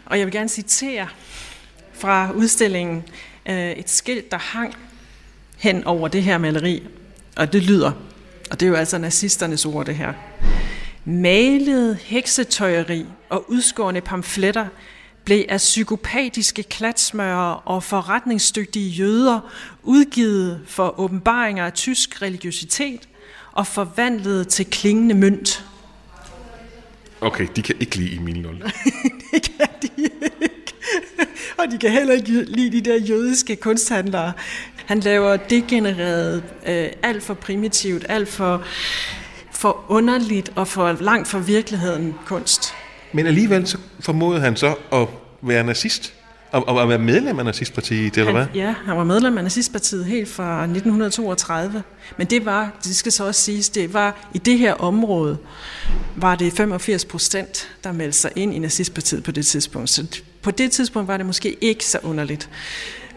og jeg vil gerne citere fra udstillingen øh, et skilt, der hang hen over det her maleri. Og det lyder, og det er jo altså nazisternes ord, det her. Malet heksetøjeri og udskårende pamfletter blev af psykopatiske klatsmørere og forretningsdygtige jøder udgivet for åbenbaringer af tysk religiøsitet og forvandlet til klingende mønt. Okay, de kan ikke lide Emil Nul. det kan de ikke. Og de kan heller ikke lide de der jødiske kunsthandlere. Han laver degenereret, øh, alt for primitivt, alt for for underligt og for langt fra virkeligheden kunst. Men alligevel så formodede han så at være nazist? Og, og at være medlem af nazistpartiet, eller hvad? Ja, han var medlem af nazistpartiet helt fra 1932. Men det var, det skal så også siges, det var i det her område, var det 85 procent, der meldte sig ind i nazistpartiet på det tidspunkt. Så på det tidspunkt var det måske ikke så underligt.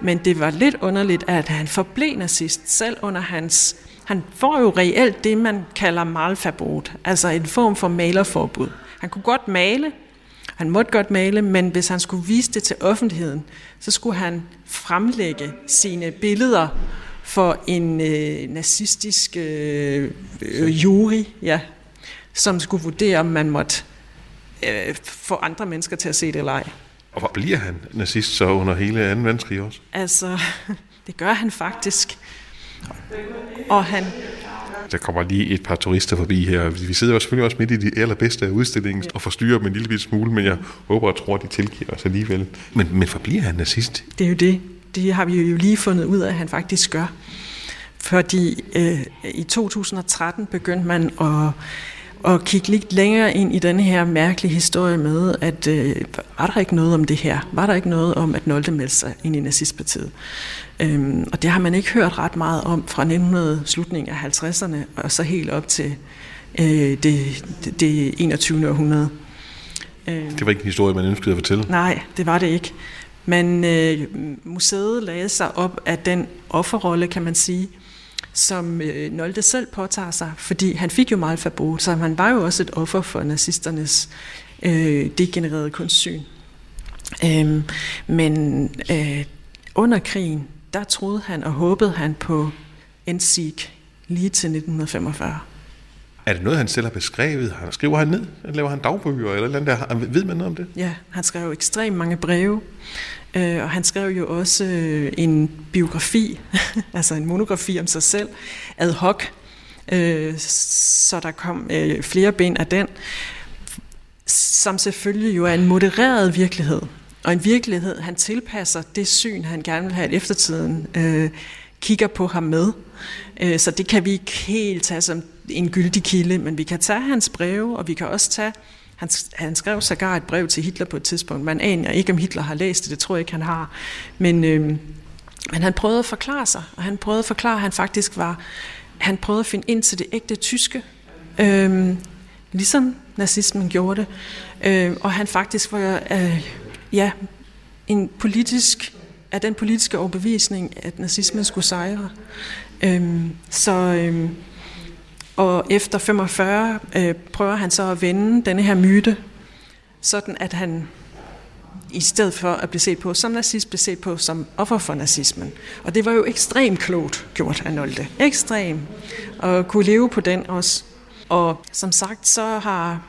Men det var lidt underligt, at han forblev nazist, selv under hans han får jo reelt det, man kalder malverbot, altså en form for malerforbud. Han kunne godt male, han måtte godt male, men hvis han skulle vise det til offentligheden, så skulle han fremlægge sine billeder for en øh, nazistisk øh, øh, jury, ja, som skulle vurdere, om man måtte øh, få andre mennesker til at se det eller ej. Og hvor bliver han nazist så under hele 2. verdenskrig også? Altså, det gør han faktisk. Og han... Der kommer lige et par turister forbi her. Vi sidder jo selvfølgelig også midt i de allerbedste af udstillingen og forstyrrer dem en lille smule, men jeg håber og tror, at de tilgiver os alligevel. Men, men forbliver han nazist? Det er jo det. Det har vi jo lige fundet ud af, at han faktisk gør. Fordi øh, i 2013 begyndte man at og kigge lidt længere ind i den her mærkelige historie med, at øh, var der ikke noget om det her? Var der ikke noget om, at Nolde meldte sig ind i nazistpartiet? Øhm, og det har man ikke hørt ret meget om fra 1900 slutningen af 50'erne og så helt op til øh, det, det, det 21. århundrede. Øh, det var ikke en historie, man ønskede at fortælle? Nej, det var det ikke. Men øh, museet lagde sig op af den offerrolle, kan man sige, som øh, Nolde selv påtager sig, fordi han fik jo malfabot, så han var jo også et offer for nazisternes øh, degenererede kunstsyn. Øh, men øh, under krigen, der troede han og håbede han på Enzig lige til 1945. Er det noget, han selv har beskrevet? Skriver han ned? Laver han dagbøger? Eller, eller der? Ved man noget om det? Ja, han skrev ekstremt mange breve. Øh, og han skrev jo også øh, en biografi, altså en monografi om sig selv, ad hoc. Øh, så der kom øh, flere ben af den, som selvfølgelig jo er en modereret virkelighed. Og en virkelighed, han tilpasser det syn, han gerne vil have, at eftertiden øh, kigger på ham med. Øh, så det kan vi ikke helt tage som en gyldig kilde, men vi kan tage hans breve, og vi kan også tage han, han skrev sågar et brev til Hitler på et tidspunkt. Man aner ikke, om Hitler har læst det, det tror jeg ikke, han har. Men, øh, men han prøvede at forklare sig, og han prøvede at forklare, at han faktisk var... Han prøvede at finde ind til det ægte tyske, øh, ligesom nazismen gjorde det. Øh, og han faktisk var øh, ja, en politisk, af den politiske overbevisning, at nazismen skulle sejre. Øhm, så... øhm, og efter 45 øh, prøver han så at vende denne her myte, sådan at han i stedet for at blive set på som nazist, blev set på som offer for nazismen. Og det var jo ekstremt klogt gjort af Nolte. Ekstrem. Og kunne leve på den også. Og som sagt, så har,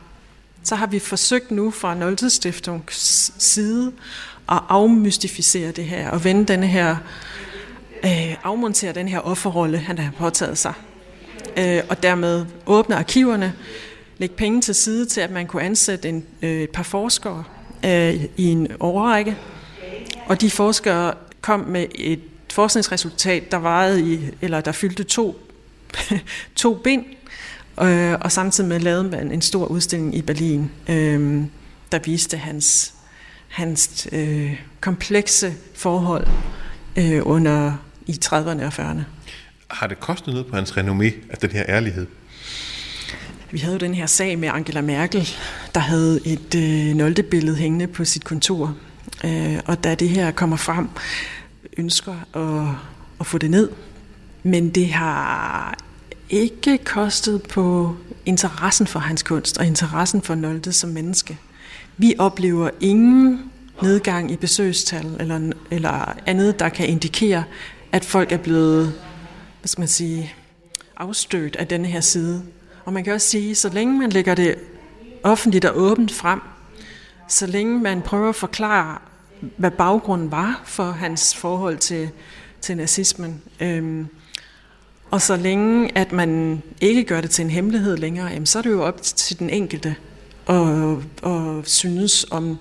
så har vi forsøgt nu fra Nolte Stiftungs side at afmystificere det her, og vende denne her, øh, afmontere den her offerrolle, han har påtaget sig øh, og dermed åbne arkiverne, lægge penge til side til, at man kunne ansætte en, øh, et par forskere øh, i en overrække. Og de forskere kom med et forskningsresultat, der varede i, eller der fyldte to, to bind, øh, og samtidig med lavede man en stor udstilling i Berlin, øh, der viste hans, hans øh, komplekse forhold øh, under i 30'erne og 40'erne. Har det kostet noget på hans renommé, at den her ærlighed? Vi havde jo den her sag med Angela Merkel, der havde et øh, noldebillede hængende på sit kontor. Øh, og da det her kommer frem, ønsker at, at få det ned. Men det har ikke kostet på interessen for hans kunst og interessen for Nolde som menneske. Vi oplever ingen nedgang i besøgstal eller, eller andet, der kan indikere, at folk er blevet hvad skal man sige, afstødt af denne her side. Og man kan også sige, så længe man lægger det offentligt og åbent frem, så længe man prøver at forklare, hvad baggrunden var for hans forhold til, til nazismen, øhm, og så længe at man ikke gør det til en hemmelighed længere, jamen, så er det jo op til den enkelte at, at synes, om,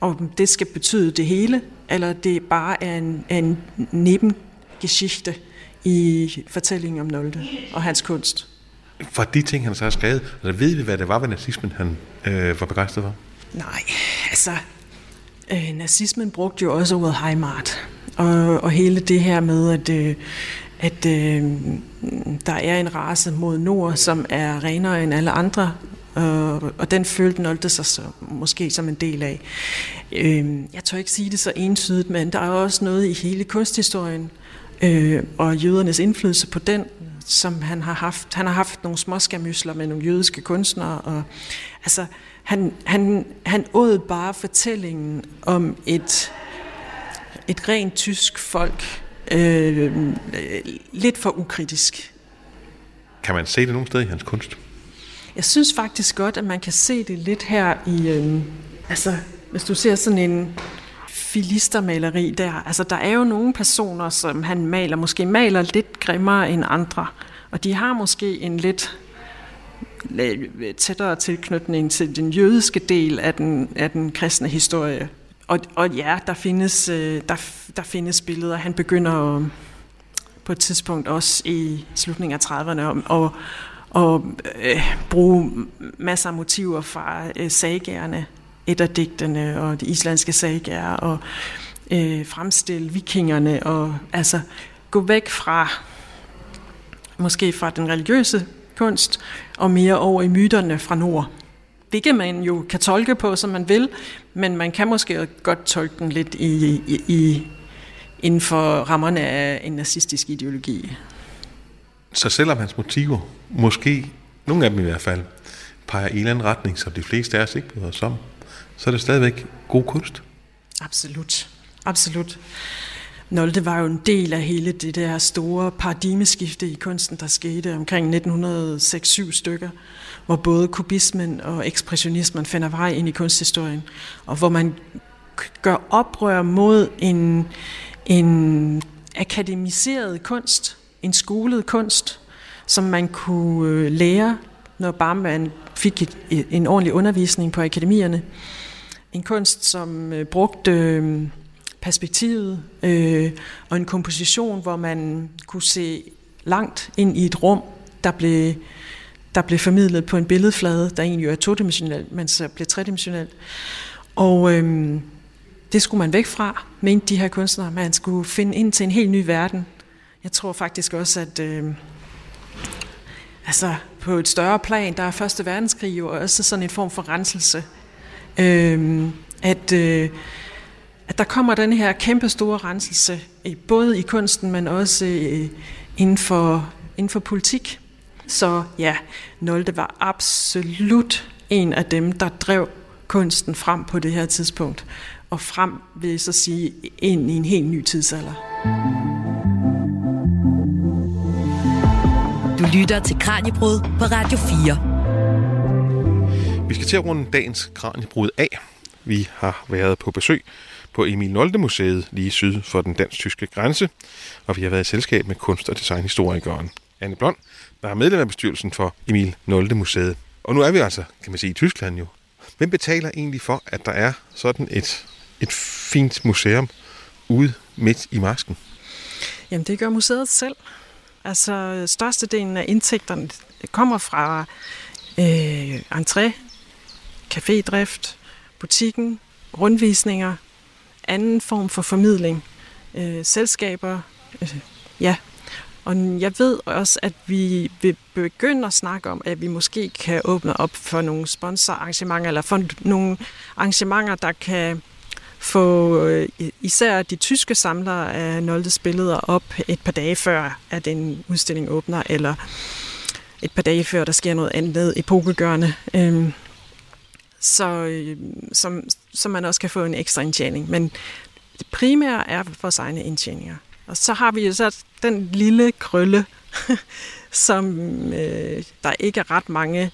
om det skal betyde det hele, eller det bare er en, en nebengeschichte, i fortællingen om Nolde og hans kunst. For de ting, han så har skrevet, altså ved vi, hvad det var ved nazismen, han øh, var begejstret for? Nej, altså, øh, nazismen brugte jo også ordet Heimat. Og, og hele det her med, at, øh, at øh, der er en race mod nord, som er renere end alle andre, og, og den følte Nolde sig så, måske som en del af. Øh, jeg tør ikke sige det så entydigt, men der er også noget i hele kunsthistorien, øh, og jødernes indflydelse på den, som han har haft. Han har haft nogle småskamysler med nogle jødiske kunstnere, og altså, han, han, han åd bare fortællingen om et, et rent tysk folk, øh, lidt for ukritisk. Kan man se det nogen steder i hans kunst? Jeg synes faktisk godt, at man kan se det lidt her i... Øh, altså, hvis du ser sådan en filistermaleri der. Altså, der er jo nogle personer, som han maler, måske maler lidt grimmere end andre. Og de har måske en lidt tættere tilknytning til den jødiske del af den, af den kristne historie. Og, og ja, der findes, øh, der, der findes billeder. Han begynder øh, på et tidspunkt også i slutningen af 30'erne og, og øh, bruge masser af motiver fra øh, sagerne, et af digtene og de islandske sager og øh, fremstille vikingerne, og altså gå væk fra måske fra den religiøse kunst, og mere over i myterne fra nord. Hvilket man jo kan tolke på, som man vil, men man kan måske godt tolke den lidt i, i, i inden for rammerne af en nazistisk ideologi. Så selvom hans motiver, måske nogle af dem i hvert fald, peger i en eller anden retning, som de fleste af os ikke bryder os om, så er det stadigvæk god kunst. Absolut. Absolut. Nolde var jo en del af hele det der store paradigmeskifte i kunsten, der skete omkring 1906-7 stykker, hvor både kubismen og ekspressionismen finder vej ind i kunsthistorien, og hvor man gør oprør mod en, en akademiseret kunst, en skolet kunst, som man kunne øh, lære, når bare man fik et, en ordentlig undervisning på akademierne. En kunst, som øh, brugte øh, perspektivet øh, og en komposition, hvor man kunne se langt ind i et rum, der blev, der blev formidlet på en billedflade, der egentlig er todimensionelt, men så blev tredimensionelt. Og øh, det skulle man væk fra, mente de her kunstnere. Man skulle finde ind til en helt ny verden. Jeg tror faktisk også, at øh, altså, på et større plan, der er Første Verdenskrig jo også sådan en form for renselse. Øh, at, øh, at der kommer den her kæmpe store renselse, øh, både i kunsten, men også øh, inden, for, inden for politik. Så ja, Nolde var absolut en af dem, der drev kunsten frem på det her tidspunkt og frem, vil jeg så sige, ind i en helt ny tidsalder. Du lytter til Kranjebrud på Radio 4. Vi skal til at runde dagens Kranjebrud af. Vi har været på besøg på Emil Nolde Museet lige syd for den dansk-tyske grænse, og vi har været i selskab med kunst- og designhistorikeren Anne Blond, der er medlem af bestyrelsen for Emil Nolde Museet. Og nu er vi altså, kan man sige, i Tyskland jo. Hvem betaler egentlig for, at der er sådan et et fint museum ude midt i masken? Jamen, det gør museet selv. Altså, størstedelen af indtægterne kommer fra øh, entré, cafédrift, butikken, rundvisninger, anden form for formidling, øh, selskaber, øh, ja. Og jeg ved også, at vi vil begynde at snakke om, at vi måske kan åbne op for nogle sponsorarrangementer, eller for nogle arrangementer, der kan få øh, især de tyske samlere af Noldes billeder op et par dage før, at en udstilling åbner, eller et par dage før, der sker noget andet epokegørende, øhm, så, øh, som, så man også kan få en ekstra indtjening. Men det primære er vores egne indtjeninger. Og så har vi jo så den lille krølle, som øh, der ikke er ret mange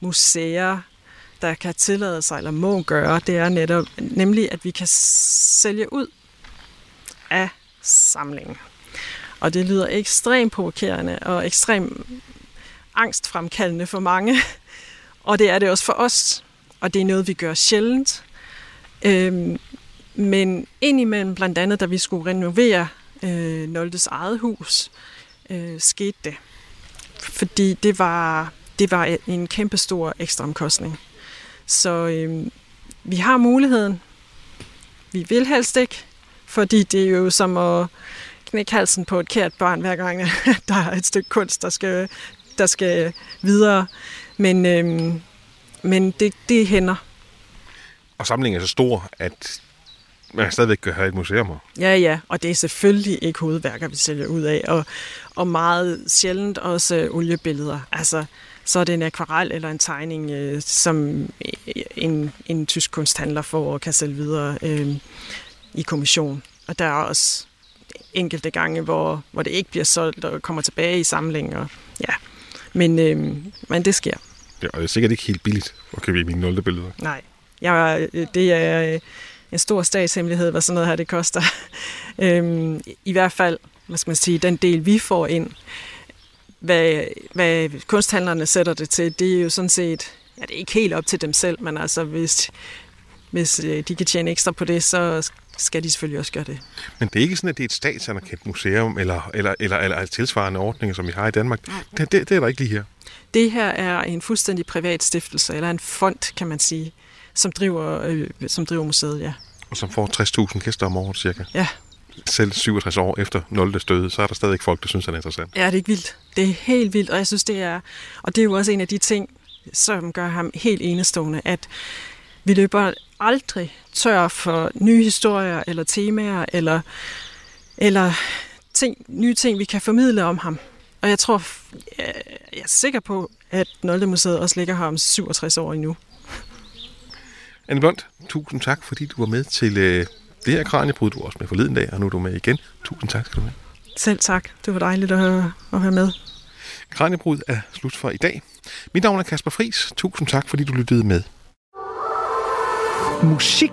museer, der kan tillade sig eller må gøre, det er netop nemlig, at vi kan sælge ud af samlingen. Og det lyder ekstremt provokerende og ekstremt angstfremkaldende for mange. Og det er det også for os. Og det er noget, vi gør sjældent. Øhm, men indimellem, blandt andet, da vi skulle renovere øh, Noldes eget hus, øh, skete det. Fordi det var, det var en kæmpe stor ekstra omkostning. Så øh, vi har muligheden. Vi vil helst ikke, fordi det er jo som at knække halsen på et kært barn, hver gang der er et stykke kunst, der skal, der skal videre. Men, øh, men det, det hænder. Og samlingen er så stor, at man stadigvæk kan have et museum. Ja, ja, og det er selvfølgelig ikke hovedværker, vi sælger ud af, og, og meget sjældent også øh, oliebilleder. Altså, så er det en akvarel eller en tegning, øh, som en, en tysk kunsthandler får og kan sælge videre øh, i kommission. Og der er også enkelte gange, hvor, hvor det ikke bliver solgt og kommer tilbage i samlingen. Og, ja. men, øh, men det sker. Ja, og det er sikkert ikke helt billigt at købe mine nulte billeder. Nej, jeg, det er øh, en stor statshemmelighed, hvad sådan noget her det koster. øhm, I hvert fald, hvad skal man sige, den del vi får ind, hvad, hvad kunsthandlerne sætter det til, det er jo sådan set, ja, det er ikke helt op til dem selv, men altså hvis, hvis øh, de kan tjene ekstra på det, så skal de selvfølgelig også gøre det. Men det er ikke sådan, at det er et statsanerkendt museum, eller, eller, eller, eller tilsvarende ordninger, som vi har i Danmark. Det, det, det er der ikke lige her. Det her er en fuldstændig privat stiftelse, eller en fond, kan man sige, som driver, øh, som driver museet, ja. Og som får 60.000 gæster om året cirka. Ja. Selv 67 år efter 0. døde, så er der stadig folk, der synes, han er interessant. Ja, det er ikke vildt. Det er helt vildt, og jeg synes, det er... Og det er jo også en af de ting, som gør ham helt enestående, at vi løber aldrig tør for nye historier, eller temaer, eller, eller ting, nye ting, vi kan formidle om ham. Og jeg tror, jeg er sikker på, at Nolde Museet også ligger her om 67 år endnu. Anne Blond, tusind tak, fordi du var med til øh, det her kraniebrud. Du var også med forleden dag, og nu er du med igen. Tusind tak skal du have. Selv tak. Det var dejligt at, høre, at være med. Kraniebrud er slut for i dag. Mit navn er Kasper Fris. Tusind tak, fordi du lyttede med. Musik